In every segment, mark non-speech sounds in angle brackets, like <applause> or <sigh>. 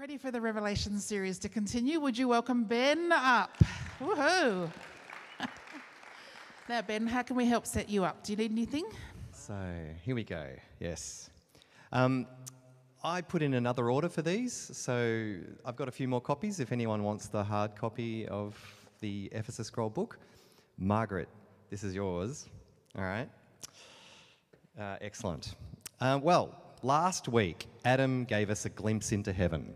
ready for the Revelation series to continue, would you welcome Ben up? Woohoo! <laughs> now, Ben, how can we help set you up? Do you need anything? So here we go. Yes. Um, I put in another order for these, so I've got a few more copies if anyone wants the hard copy of the Ephesus Scroll book. Margaret, this is yours. All right. Uh, excellent. Uh, well, last week, Adam gave us a glimpse into heaven.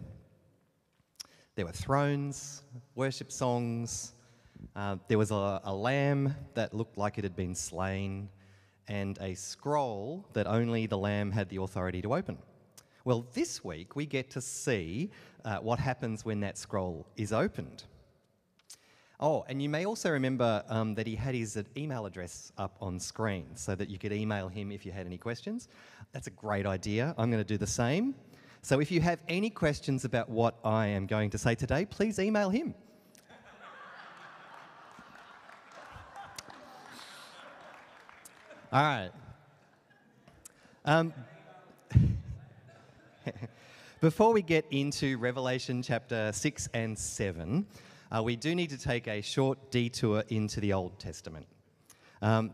There were thrones, worship songs, uh, there was a, a lamb that looked like it had been slain, and a scroll that only the lamb had the authority to open. Well, this week we get to see uh, what happens when that scroll is opened. Oh, and you may also remember um, that he had his email address up on screen so that you could email him if you had any questions. That's a great idea. I'm going to do the same. So if you have any questions about what I am going to say today, please email him. All right. Um, <laughs> before we get into Revelation chapter 6 and 7, uh, we do need to take a short detour into the Old Testament. Um,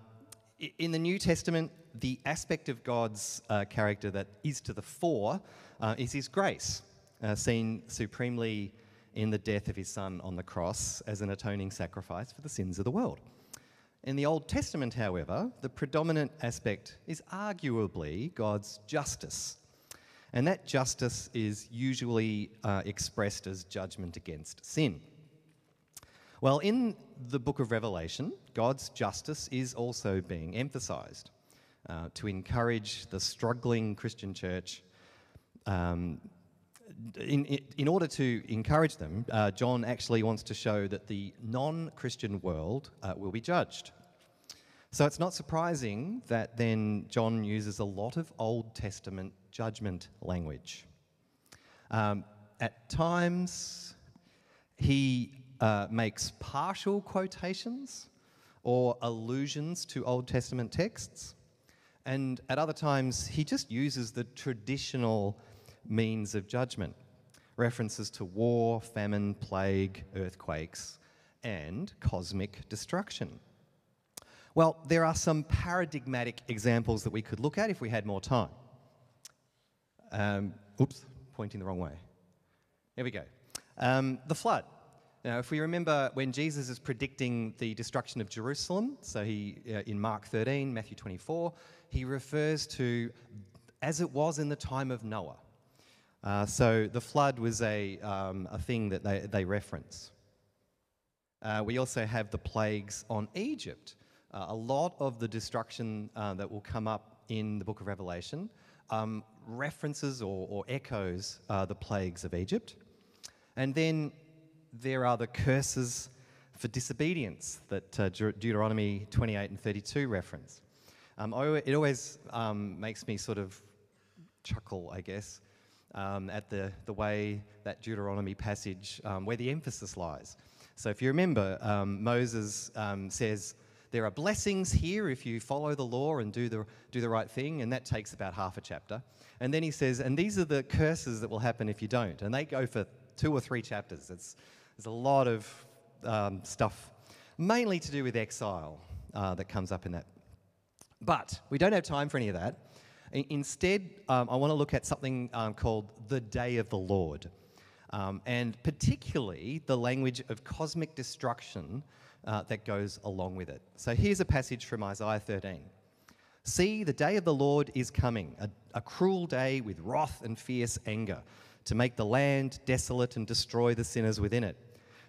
in the New Testament, the aspect of God's uh, character that is to the fore uh, is His grace, uh, seen supremely in the death of His Son on the cross as an atoning sacrifice for the sins of the world. In the Old Testament, however, the predominant aspect is arguably God's justice. And that justice is usually uh, expressed as judgment against sin. Well, in the book of Revelation, God's justice is also being emphasized uh, to encourage the struggling Christian church. Um, in, in order to encourage them, uh, John actually wants to show that the non Christian world uh, will be judged. So it's not surprising that then John uses a lot of Old Testament judgment language. Um, at times, he uh, makes partial quotations or allusions to Old Testament texts. And at other times, he just uses the traditional means of judgment references to war, famine, plague, earthquakes, and cosmic destruction. Well, there are some paradigmatic examples that we could look at if we had more time. Um, oops, pointing the wrong way. Here we go. Um, the flood. Now, if we remember when Jesus is predicting the destruction of Jerusalem, so he uh, in Mark 13, Matthew 24, he refers to as it was in the time of Noah. Uh, so the flood was a, um, a thing that they, they reference. Uh, we also have the plagues on Egypt. Uh, a lot of the destruction uh, that will come up in the book of Revelation um, references or, or echoes uh, the plagues of Egypt. And then there are the curses for disobedience that uh, Deuteronomy 28 and 32 reference. Um, it always um, makes me sort of chuckle, I guess, um, at the, the way that Deuteronomy passage, um, where the emphasis lies. So if you remember, um, Moses um, says, there are blessings here if you follow the law and do the, do the right thing, and that takes about half a chapter. And then he says, and these are the curses that will happen if you don't. And they go for two or three chapters. It's, there's a lot of um, stuff, mainly to do with exile, uh, that comes up in that. But we don't have time for any of that. Instead, um, I want to look at something um, called the Day of the Lord, um, and particularly the language of cosmic destruction uh, that goes along with it. So here's a passage from Isaiah 13. See, the day of the Lord is coming, a, a cruel day with wrath and fierce anger, to make the land desolate and destroy the sinners within it.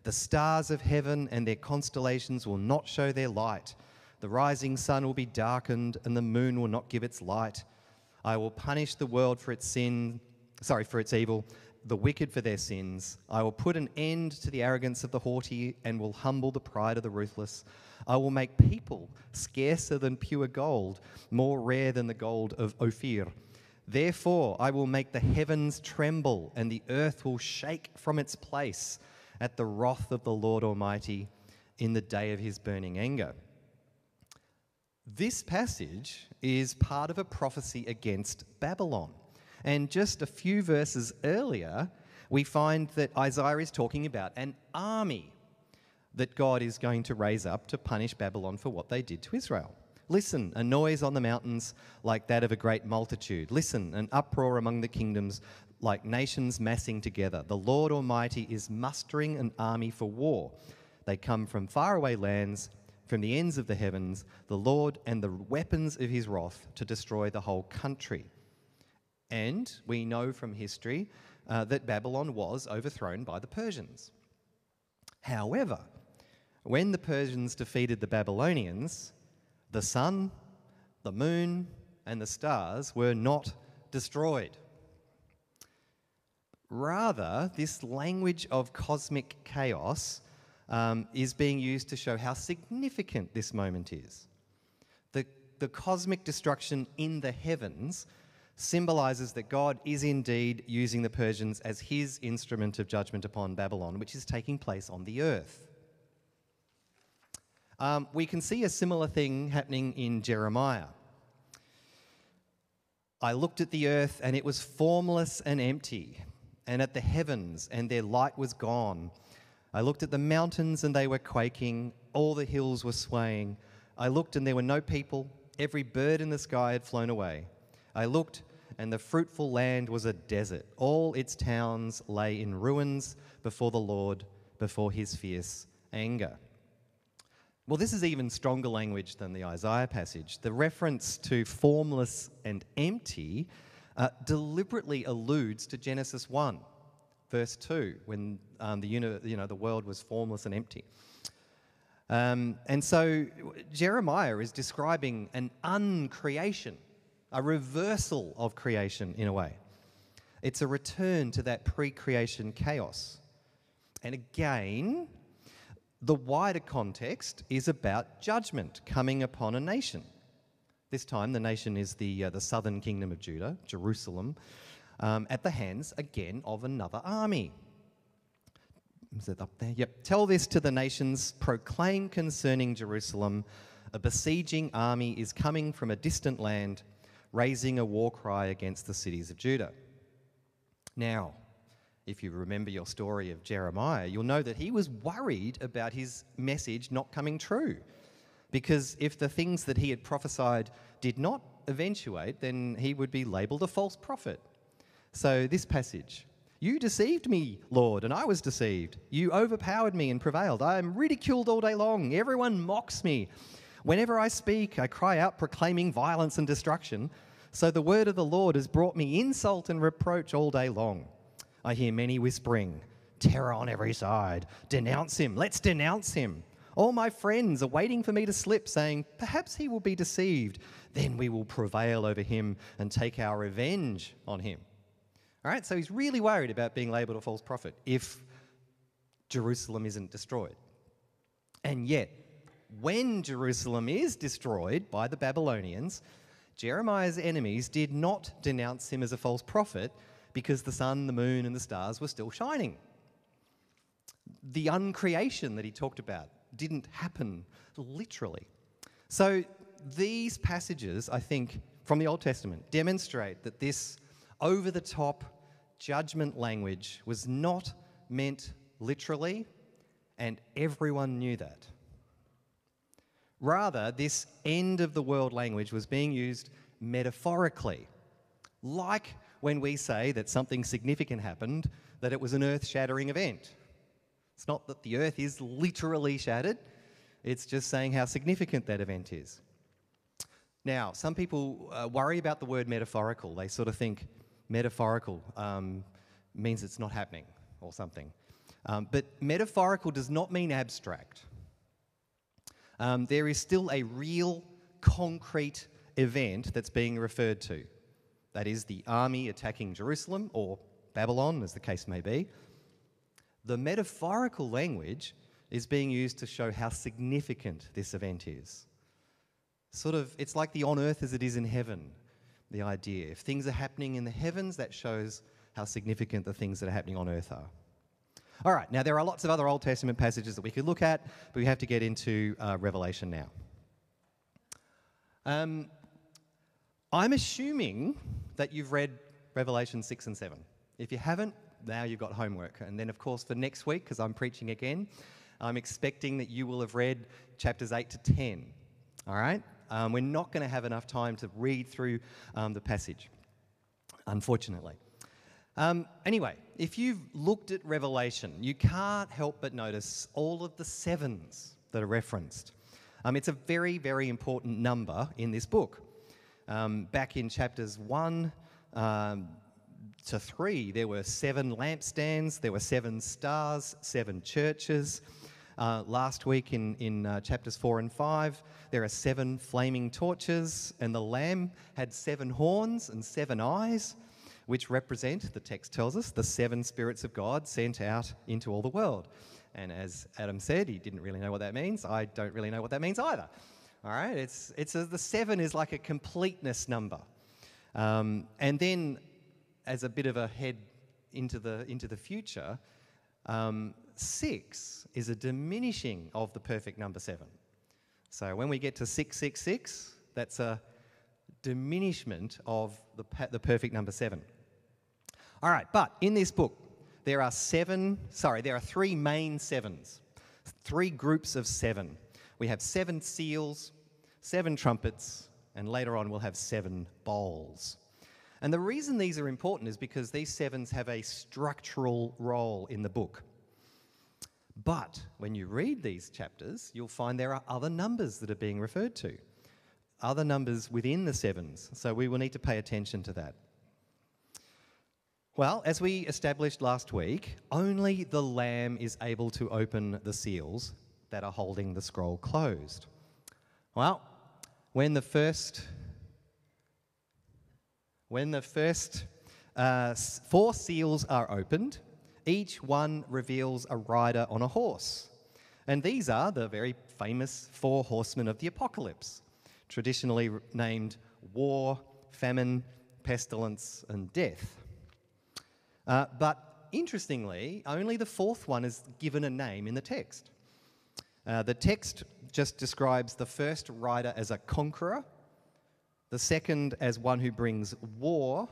The stars of heaven and their constellations will not show their light. The rising sun will be darkened, and the moon will not give its light. I will punish the world for its sin, sorry, for its evil, the wicked for their sins. I will put an end to the arrogance of the haughty and will humble the pride of the ruthless. I will make people scarcer than pure gold, more rare than the gold of Ophir. Therefore, I will make the heavens tremble, and the earth will shake from its place at the wrath of the Lord Almighty in the day of his burning anger. This passage is part of a prophecy against Babylon. And just a few verses earlier, we find that Isaiah is talking about an army that God is going to raise up to punish Babylon for what they did to Israel. Listen, a noise on the mountains like that of a great multitude. Listen, an uproar among the kingdoms like nations massing together. The Lord Almighty is mustering an army for war. They come from faraway lands, from the ends of the heavens, the Lord and the weapons of his wrath to destroy the whole country. And we know from history uh, that Babylon was overthrown by the Persians. However, when the Persians defeated the Babylonians, the sun, the moon, and the stars were not destroyed. Rather, this language of cosmic chaos um, is being used to show how significant this moment is. The, the cosmic destruction in the heavens symbolizes that God is indeed using the Persians as his instrument of judgment upon Babylon, which is taking place on the earth. Um, we can see a similar thing happening in Jeremiah. I looked at the earth, and it was formless and empty, and at the heavens, and their light was gone. I looked at the mountains, and they were quaking, all the hills were swaying. I looked, and there were no people, every bird in the sky had flown away. I looked, and the fruitful land was a desert. All its towns lay in ruins before the Lord, before his fierce anger. Well, this is even stronger language than the Isaiah passage. The reference to formless and empty uh, deliberately alludes to Genesis 1, verse 2, when um, the, you know, the world was formless and empty. Um, and so Jeremiah is describing an uncreation, a reversal of creation in a way. It's a return to that pre creation chaos. And again, the wider context is about judgment coming upon a nation. This time, the nation is the, uh, the southern kingdom of Judah, Jerusalem, um, at the hands again of another army. Is it up there? Yep. Tell this to the nations, proclaim concerning Jerusalem a besieging army is coming from a distant land, raising a war cry against the cities of Judah. Now, if you remember your story of Jeremiah, you'll know that he was worried about his message not coming true. Because if the things that he had prophesied did not eventuate, then he would be labeled a false prophet. So, this passage You deceived me, Lord, and I was deceived. You overpowered me and prevailed. I am ridiculed all day long. Everyone mocks me. Whenever I speak, I cry out, proclaiming violence and destruction. So, the word of the Lord has brought me insult and reproach all day long. I hear many whispering, terror on every side. Denounce him. Let's denounce him. All my friends are waiting for me to slip, saying, Perhaps he will be deceived. Then we will prevail over him and take our revenge on him. All right, so he's really worried about being labeled a false prophet if Jerusalem isn't destroyed. And yet, when Jerusalem is destroyed by the Babylonians, Jeremiah's enemies did not denounce him as a false prophet because the sun, the moon, and the stars were still shining. The uncreation that he talked about didn't happen literally. So these passages, I think, from the Old Testament demonstrate that this over the top judgment language was not meant literally, and everyone knew that. Rather, this end of the world language was being used metaphorically, like when we say that something significant happened, that it was an earth shattering event. It's not that the earth is literally shattered, it's just saying how significant that event is. Now, some people uh, worry about the word metaphorical. They sort of think metaphorical um, means it's not happening or something. Um, but metaphorical does not mean abstract. Um, there is still a real, concrete event that's being referred to that is, the army attacking Jerusalem or Babylon, as the case may be, the metaphorical language is being used to show how significant this event is. Sort of, it's like the on earth as it is in heaven, the idea. If things are happening in the heavens, that shows how significant the things that are happening on earth are. All right, now there are lots of other Old Testament passages that we could look at, but we have to get into uh, Revelation now. Um, I'm assuming that you've read Revelation 6 and 7. If you haven't, now you've got homework. And then, of course, for next week, because I'm preaching again, I'm expecting that you will have read chapters 8 to 10. All right? Um, we're not going to have enough time to read through um, the passage, unfortunately. Um, anyway, if you've looked at Revelation, you can't help but notice all of the sevens that are referenced. Um, it's a very, very important number in this book. Um, back in chapters 1 um, to 3, there were seven lampstands, there were seven stars, seven churches. Uh, last week in, in uh, chapters 4 and 5, there are seven flaming torches, and the Lamb had seven horns and seven eyes, which represent, the text tells us, the seven spirits of God sent out into all the world. And as Adam said, he didn't really know what that means. I don't really know what that means either. All right, it's, it's a, the seven is like a completeness number. Um, and then, as a bit of a head into the, into the future, um, six is a diminishing of the perfect number seven. So when we get to 666, that's a diminishment of the, the perfect number seven. All right, but in this book, there are seven, sorry, there are three main sevens, three groups of seven. We have seven seals, seven trumpets, and later on we'll have seven bowls. And the reason these are important is because these sevens have a structural role in the book. But when you read these chapters, you'll find there are other numbers that are being referred to, other numbers within the sevens. So we will need to pay attention to that. Well, as we established last week, only the Lamb is able to open the seals that are holding the scroll closed. Well, when the first when the first uh, four seals are opened, each one reveals a rider on a horse. And these are the very famous four horsemen of the apocalypse, traditionally named war, famine, pestilence, and death. Uh, but interestingly, only the fourth one is given a name in the text. Uh, the text just describes the first rider as a conqueror, the second as one who brings war,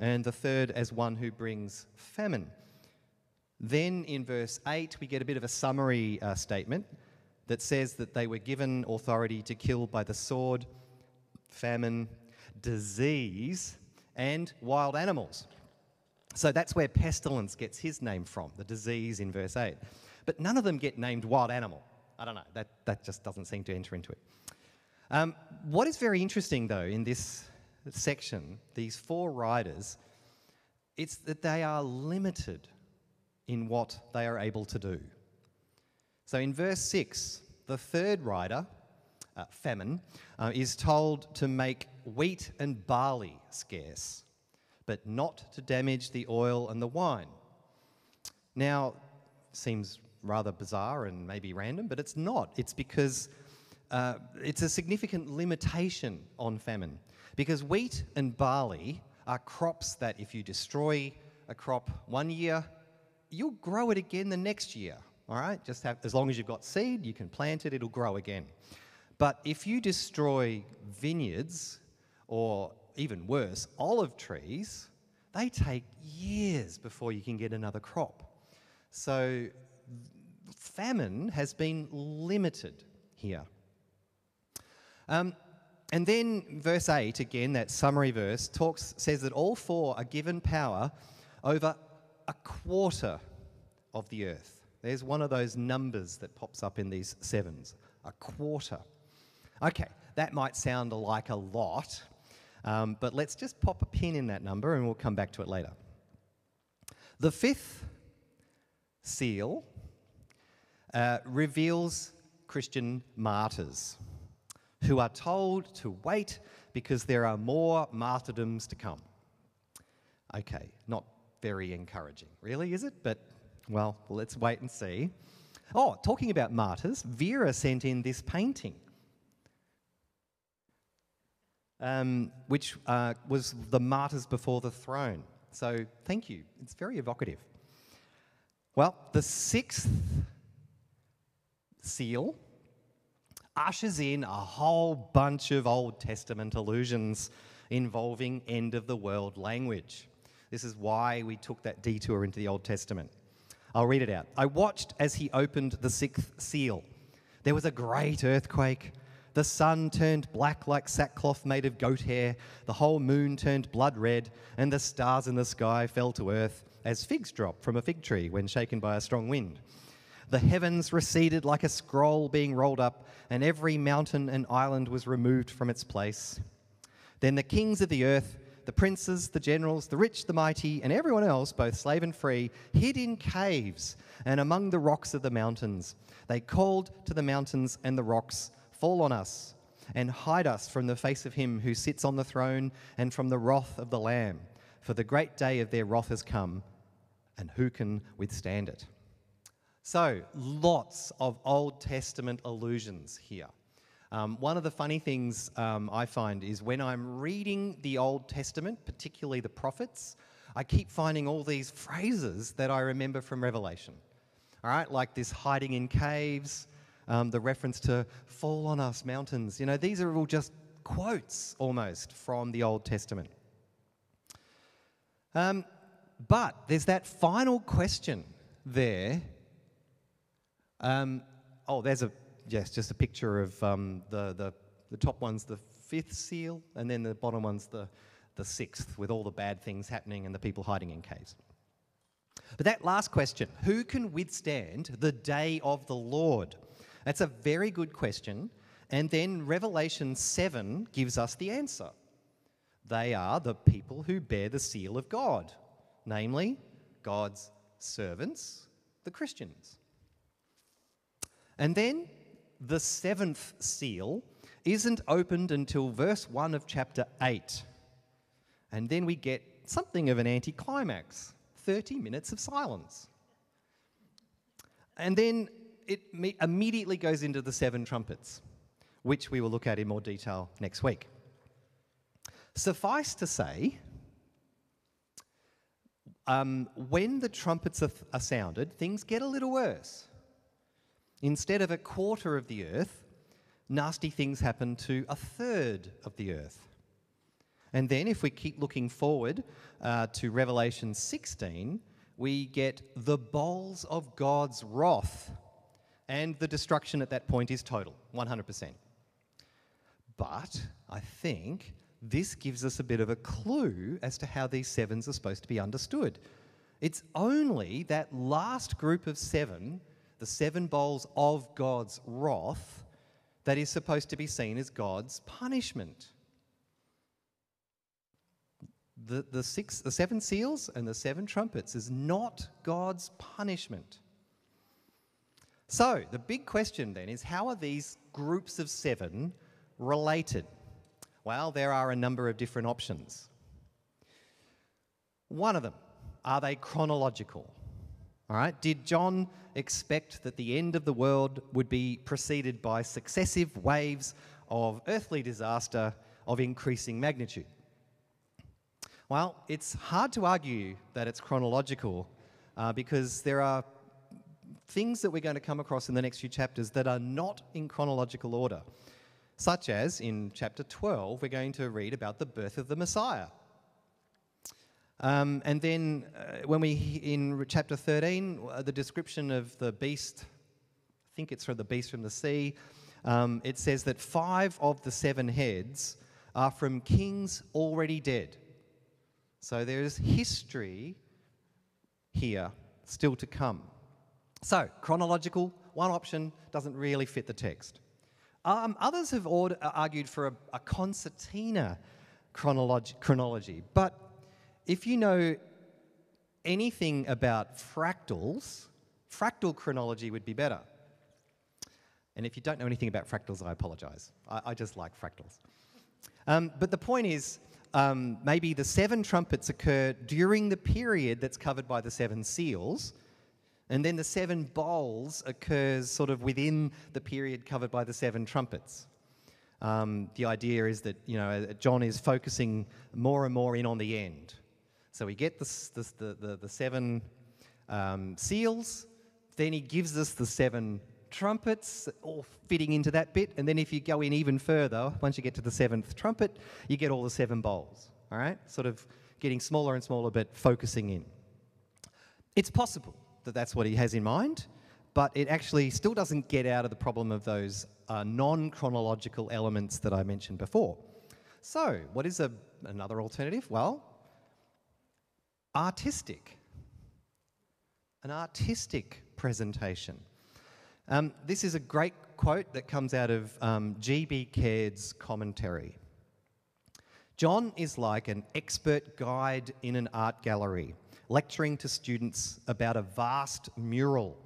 and the third as one who brings famine. Then in verse 8, we get a bit of a summary uh, statement that says that they were given authority to kill by the sword, famine, disease, and wild animals. So that's where pestilence gets his name from, the disease in verse 8. But none of them get named wild animal. I don't know, that, that just doesn't seem to enter into it. Um, what is very interesting, though, in this section, these four riders, it's that they are limited in what they are able to do. So in verse 6, the third rider, uh, famine, uh, is told to make wheat and barley scarce, but not to damage the oil and the wine. Now, seems rather bizarre and maybe random, but it's not. It's because uh, it's a significant limitation on famine. Because wheat and barley are crops that if you destroy a crop one year, you'll grow it again the next year. All right? Just have, as long as you've got seed, you can plant it, it'll grow again. But if you destroy vineyards, or even worse, olive trees, they take years before you can get another crop. So famine has been limited here. Um, and then verse 8, again, that summary verse, talks, says that all four are given power over a quarter of the earth. There's one of those numbers that pops up in these sevens a quarter. Okay, that might sound like a lot, um, but let's just pop a pin in that number and we'll come back to it later. The fifth seal uh, reveals Christian martyrs who are told to wait because there are more martyrdoms to come. Okay, not very encouraging, really, is it? But, well, let's wait and see. Oh, talking about martyrs, Vera sent in this painting, um, which uh, was the martyrs before the throne. So, thank you. It's very evocative. Well, the sixth seal ushers in a whole bunch of Old Testament allusions involving end of the world language. This is why we took that detour into the Old Testament. I'll read it out. I watched as he opened the sixth seal. There was a great earthquake. The sun turned black like sackcloth made of goat hair. The whole moon turned blood red, and the stars in the sky fell to earth as figs drop from a fig tree when shaken by a strong wind. The heavens receded like a scroll being rolled up, and every mountain and island was removed from its place. Then the kings of the earth, the princes, the generals, the rich, the mighty, and everyone else, both slave and free, hid in caves and among the rocks of the mountains. They called to the mountains and the rocks, Fall on us and hide us from the face of him who sits on the throne and from the wrath of the Lamb. For the great day of their wrath has come, and who can withstand it? So, lots of Old Testament allusions here. Um, one of the funny things um, I find is when I'm reading the Old Testament, particularly the prophets, I keep finding all these phrases that I remember from Revelation. All right, like this hiding in caves, um, the reference to fall on us mountains. You know, these are all just quotes almost from the Old Testament. Um, but there's that final question there. Um, oh, there's a yes, just a picture of um, the, the the top one's the fifth seal, and then the bottom one's the the sixth, with all the bad things happening and the people hiding in caves. But that last question, who can withstand the day of the Lord? That's a very good question. And then Revelation 7 gives us the answer. They are the people who bear the seal of God, namely God's servants, the Christians. And then the seventh seal isn't opened until verse 1 of chapter 8. And then we get something of an anticlimax 30 minutes of silence. And then it immediately goes into the seven trumpets, which we will look at in more detail next week. Suffice to say, um, when the trumpets are, are sounded, things get a little worse. Instead of a quarter of the earth, nasty things happen to a third of the earth. And then, if we keep looking forward uh, to Revelation 16, we get the bowls of God's wrath. And the destruction at that point is total 100%. But I think this gives us a bit of a clue as to how these sevens are supposed to be understood. It's only that last group of seven, the seven bowls of God's wrath, that is supposed to be seen as God's punishment the, the, six, the seven seals and the seven trumpets is not God's punishment. So, the big question then is how are these groups of seven related? Well, there are a number of different options. One of them, are they chronological? All right, did John expect that the end of the world would be preceded by successive waves of earthly disaster of increasing magnitude? Well, it's hard to argue that it's chronological uh, because there are things that we're going to come across in the next few chapters that are not in chronological order. Such as in chapter 12, we're going to read about the birth of the Messiah. Um, and then uh, when we, in chapter 13, uh, the description of the beast, I think it's from the beast from the sea, um, it says that five of the seven heads are from kings already dead. So there's history here still to come. So, chronological, one option doesn't really fit the text. Um, others have uh, argued for a, a concertina chronology, but if you know anything about fractals, fractal chronology would be better. And if you don't know anything about fractals, I apologize. I, I just like fractals. Um, but the point is, um, maybe the seven trumpets occur during the period that's covered by the seven seals, and then the seven bowls occurs sort of within the period covered by the seven trumpets. Um, the idea is that you know John is focusing more and more in on the end. So we get the, the, the, the seven um, seals, then he gives us the seven trumpets, all fitting into that bit. And then if you go in even further, once you get to the seventh trumpet, you get all the seven bowls. All right? Sort of getting smaller and smaller, but focusing in. It's possible that that's what he has in mind, but it actually still doesn't get out of the problem of those uh, non chronological elements that I mentioned before. So, what is a, another alternative? Well, artistic. An artistic presentation. Um, this is a great quote that comes out of um, G.B. Caird's commentary. John is like an expert guide in an art gallery, lecturing to students about a vast mural.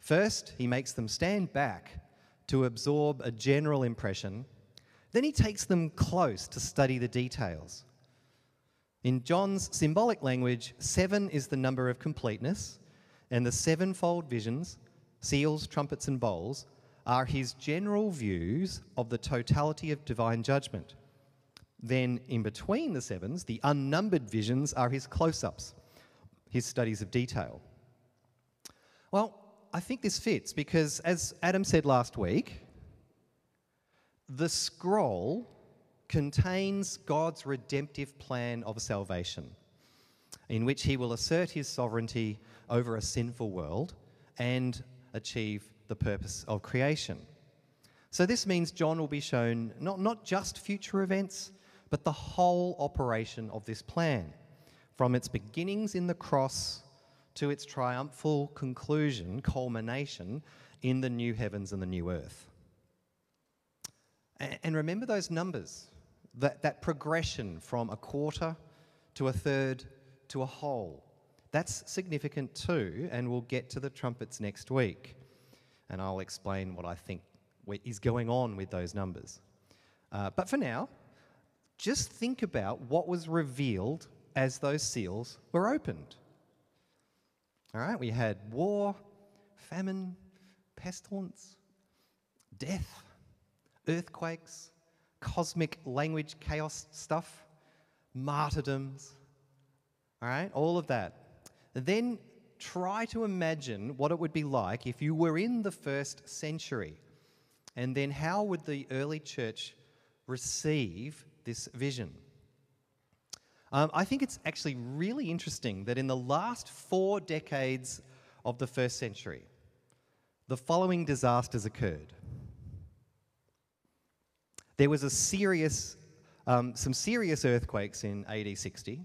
First, he makes them stand back to absorb a general impression, then he takes them close to study the details. In John's symbolic language, seven is the number of completeness, and the sevenfold visions, seals, trumpets, and bowls, are his general views of the totality of divine judgment. Then, in between the sevens, the unnumbered visions are his close ups, his studies of detail. Well, I think this fits because, as Adam said last week, the scroll contains God's redemptive plan of salvation, in which he will assert his sovereignty over a sinful world and achieve the purpose of creation. So, this means John will be shown not, not just future events, but the whole operation of this plan, from its beginnings in the cross to its triumphal conclusion, culmination in the new heavens and the new earth. And remember those numbers, that, that progression from a quarter to a third to a whole. That's significant too, and we'll get to the trumpets next week. And I'll explain what I think is going on with those numbers. Uh, but for now, just think about what was revealed as those seals were opened. All right, we had war, famine, pestilence, death, earthquakes, cosmic language chaos stuff, martyrdoms, all right, all of that. Then try to imagine what it would be like if you were in the first century. And then how would the early church receive this vision? Um, I think it's actually really interesting that in the last four decades of the first century, the following disasters occurred. There was a serious, um, some serious earthquakes in AD 60.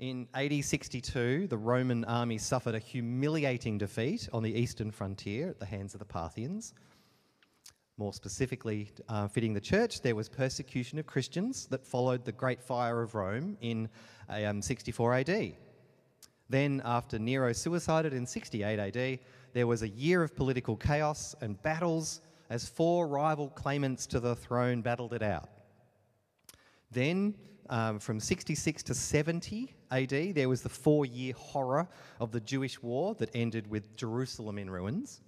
In AD 62, the Roman army suffered a humiliating defeat on the eastern frontier at the hands of the Parthians. More specifically, uh, fitting the church, there was persecution of Christians that followed the Great Fire of Rome in um, 64 AD. Then, after Nero suicided in 68 AD, there was a year of political chaos and battles as four rival claimants to the throne battled it out. Then, um, from 66 to 70 AD, there was the four year horror of the Jewish war that ended with Jerusalem in ruins.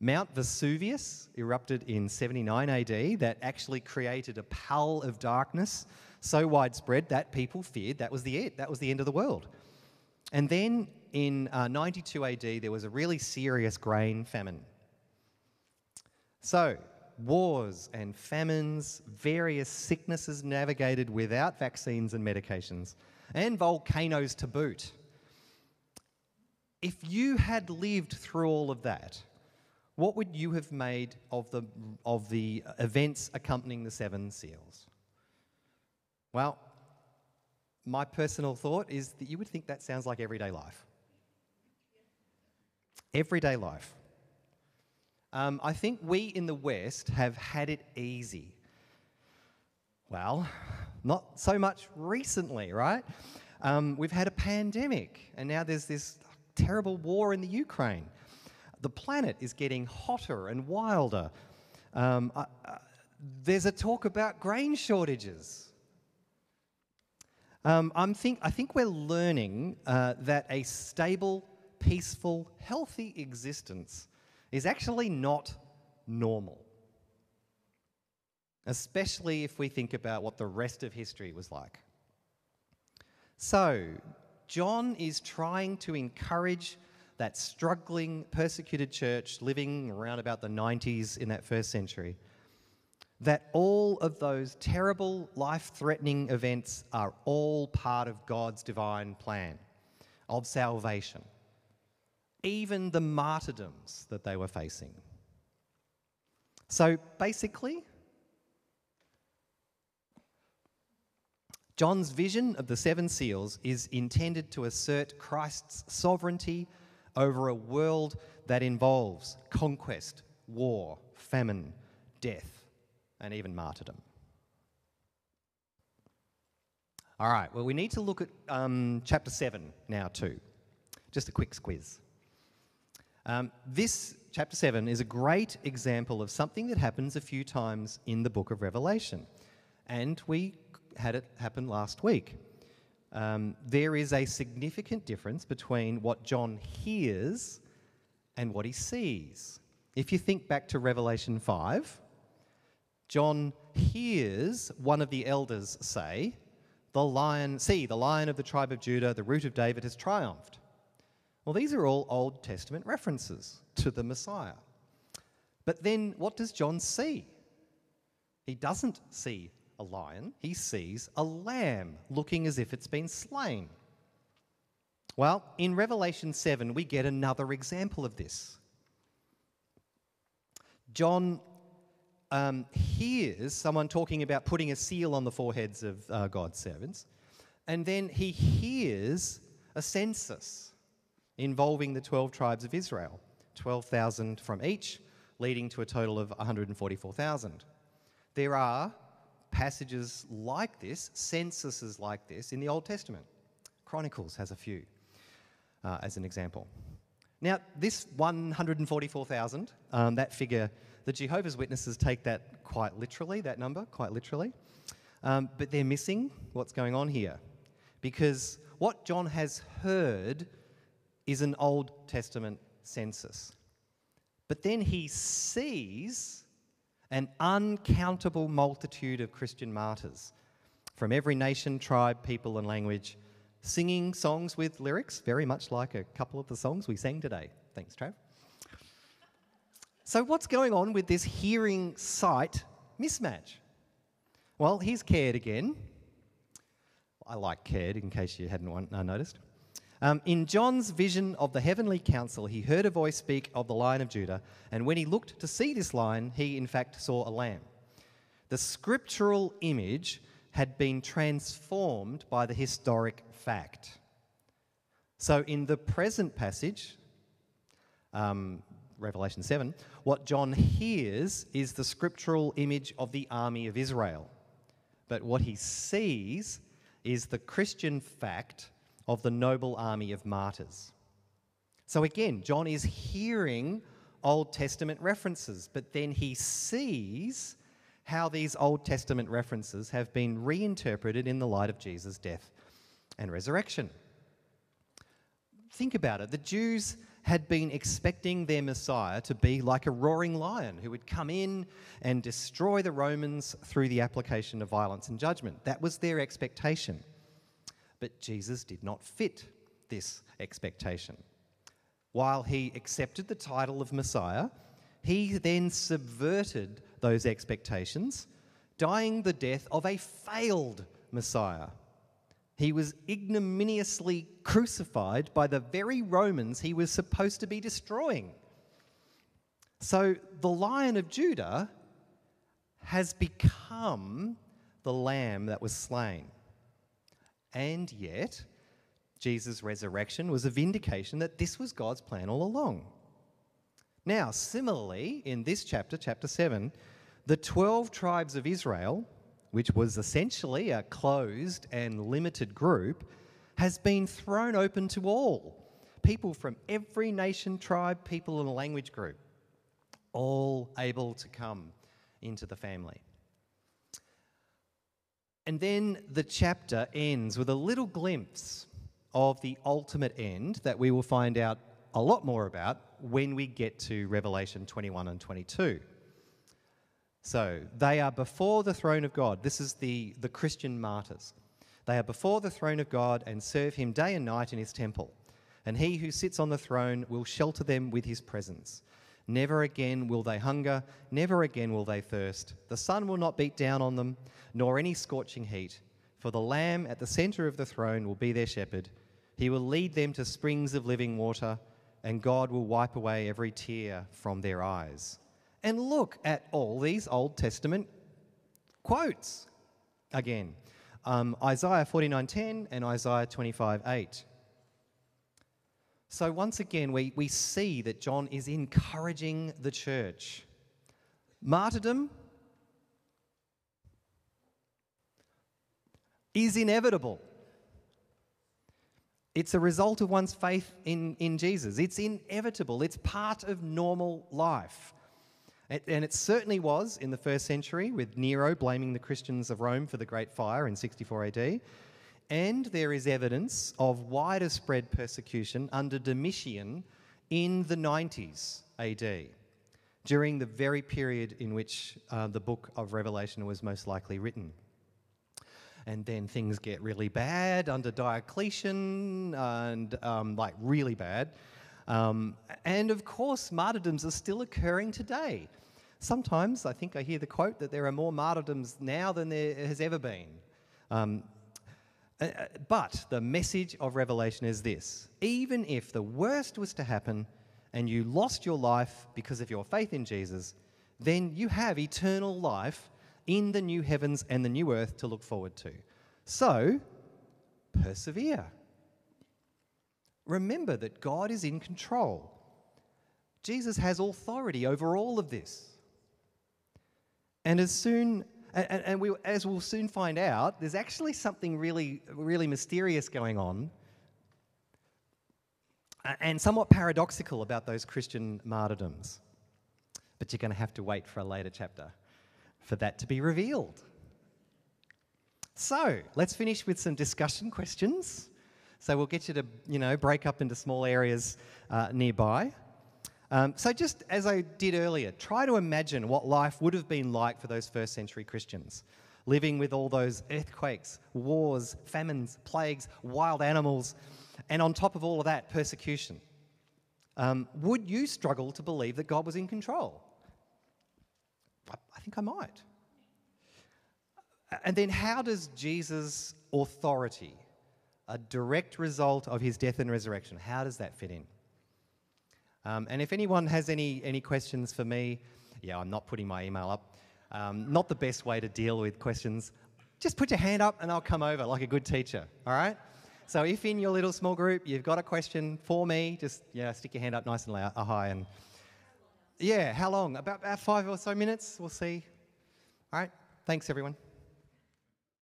Mount Vesuvius erupted in 79 AD, that actually created a pall of darkness so widespread that people feared that was the it, that was the end of the world. And then in uh, 92 AD, there was a really serious grain famine. So, wars and famines, various sicknesses navigated without vaccines and medications, and volcanoes to boot. If you had lived through all of that, what would you have made of the, of the events accompanying the seven seals? Well, my personal thought is that you would think that sounds like everyday life. Everyday life. Um, I think we in the West have had it easy. Well, not so much recently, right? Um, we've had a pandemic, and now there's this terrible war in the Ukraine the planet is getting hotter and wilder. Um, there's a talk about grain shortages. Um, I'm think, I think we're learning uh, that a stable, peaceful, healthy existence is actually not normal. Especially if we think about what the rest of history was like. So, John is trying to encourage that struggling, persecuted church living around about the 90s in that first century that all of those terrible, life threatening events are all part of God's divine plan of salvation, even the martyrdoms that they were facing. So basically, John's vision of the seven seals is intended to assert Christ's sovereignty over a world that involves conquest, war, famine, death, and even martyrdom. All right, well, we need to look at um, chapter 7 now, too. Just a quick squiz. Um, this chapter 7 is a great example of something that happens a few times in the book of Revelation. And we had it happen last week. Um, there is a significant difference between what John hears and what he sees. If you think back to Revelation 5, John hears one of the elders say, the lion, see, the lion of the tribe of Judah, the root of David, has triumphed. Well, these are all Old Testament references to the Messiah. But then what does John see? He doesn't see a lion, he sees a lamb looking as if it's been slain. Well, in Revelation 7, we get another example of this. John um, hears someone talking about putting a seal on the foreheads of uh, God's servants, and then he hears a census involving the 12 tribes of Israel 12,000 from each, leading to a total of 144,000. There are passages like this, censuses like this, in the Old Testament. Chronicles has a few, uh, as an example. Now, this 144,000, um, that figure the Jehovah's Witnesses take that quite literally, that number, quite literally. Um, but they're missing what's going on here. Because what John has heard is an Old Testament census. But then he sees an uncountable multitude of Christian martyrs from every nation, tribe, people, and language, singing songs with lyrics, very much like a couple of the songs we sang today. Thanks, Trav. So, what's going on with this hearing sight mismatch? Well, here's Caird again. I like Caird, in case you hadn't uh, noticed. Um, in John's vision of the heavenly council, he heard a voice speak of the Lion of Judah, and when he looked to see this lion, he in fact saw a lamb. The scriptural image had been transformed by the historic fact. So, in the present passage, um, Revelation 7, what John hears is the scriptural image of the army of Israel. But what he sees is the Christian fact of the noble army of martyrs. So again, John is hearing Old Testament references, but then he sees how these Old Testament references have been reinterpreted in the light of Jesus' death and resurrection. Think about it. The Jews had been expecting their Messiah to be like a roaring lion who would come in and destroy the Romans through the application of violence and judgment. That was their expectation. But Jesus did not fit this expectation. While he accepted the title of Messiah, he then subverted those expectations, dying the death of a failed Messiah he was ignominiously crucified by the very Romans he was supposed to be destroying. So the Lion of Judah has become the lamb that was slain. And yet, Jesus' resurrection was a vindication that this was God's plan all along. Now, similarly, in this chapter, chapter 7, the 12 tribes of Israel which was essentially a closed and limited group, has been thrown open to all people from every nation, tribe, people, and language group, all able to come into the family. And then the chapter ends with a little glimpse of the ultimate end that we will find out a lot more about when we get to Revelation 21 and 22. So they are before the throne of God. This is the, the Christian martyrs. They are before the throne of God and serve him day and night in his temple. And he who sits on the throne will shelter them with his presence. Never again will they hunger, never again will they thirst. The sun will not beat down on them, nor any scorching heat. For the Lamb at the center of the throne will be their shepherd. He will lead them to springs of living water, and God will wipe away every tear from their eyes. And look at all these Old Testament quotes again um, Isaiah 49:10 and Isaiah 25:8. So once again, we, we see that John is encouraging the church. Martyrdom is inevitable. It's a result of one's faith in, in Jesus. It's inevitable. It's part of normal life. And it certainly was in the first century with Nero blaming the Christians of Rome for the Great Fire in 64 AD. And there is evidence of wider spread persecution under Domitian in the 90s AD, during the very period in which uh, the book of Revelation was most likely written. And then things get really bad under Diocletian, and um, like really bad. Um, and of course, martyrdoms are still occurring today. Sometimes I think I hear the quote that there are more martyrdoms now than there has ever been. Um, Uh, uh, but the message of Revelation is this even if the worst was to happen and you lost your life because of your faith in Jesus, then you have eternal life in the new heavens and the new earth to look forward to. So, persevere. Remember that God is in control. Jesus has authority over all of this. And as soon and, and we, as we'll soon find out, there's actually something really, really mysterious going on and somewhat paradoxical about those Christian martyrdoms. But you're going to have to wait for a later chapter for that to be revealed. So let's finish with some discussion questions. So we'll get you to, you know, break up into small areas uh, nearby. Um, so, just as I did earlier, try to imagine what life would have been like for those first century Christians, living with all those earthquakes, wars, famines, plagues, wild animals, and on top of all of that, persecution. Um, would you struggle to believe that God was in control? I think I might. And then, how does Jesus' authority, a direct result of his death and resurrection, how does that fit in? Um, and if anyone has any, any questions for me, yeah, I'm not putting my email up. Um, not the best way to deal with questions. Just put your hand up and I'll come over like a good teacher, all right? So if in your little small group you've got a question for me, just yeah, stick your hand up nice and loud, uh, high, and yeah, how long? About, about five or so minutes. We'll see. All right. Thanks, everyone.